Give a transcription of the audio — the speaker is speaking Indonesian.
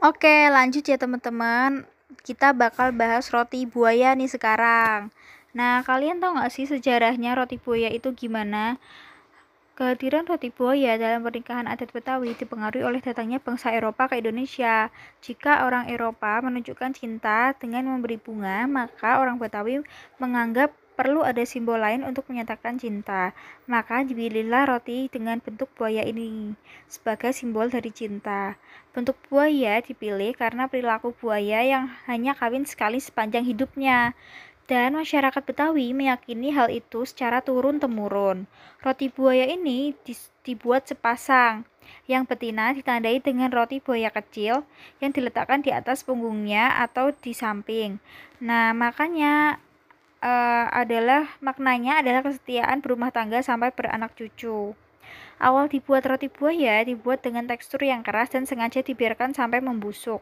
Oke, lanjut ya teman-teman. Kita bakal bahas roti buaya nih sekarang. Nah, kalian tahu nggak sih sejarahnya roti buaya itu gimana? Kehadiran roti buaya dalam pernikahan adat Betawi dipengaruhi oleh datangnya bangsa Eropa ke Indonesia. Jika orang Eropa menunjukkan cinta dengan memberi bunga, maka orang Betawi menganggap perlu ada simbol lain untuk menyatakan cinta. Maka dipilihlah roti dengan bentuk buaya ini sebagai simbol dari cinta. Bentuk buaya dipilih karena perilaku buaya yang hanya kawin sekali sepanjang hidupnya. Dan masyarakat Betawi meyakini hal itu secara turun-temurun. Roti buaya ini dibuat sepasang. Yang betina ditandai dengan roti buaya kecil yang diletakkan di atas punggungnya atau di samping. Nah, makanya uh, adalah maknanya adalah kesetiaan berumah tangga sampai beranak cucu. Awal dibuat roti buaya dibuat dengan tekstur yang keras dan sengaja dibiarkan sampai membusuk.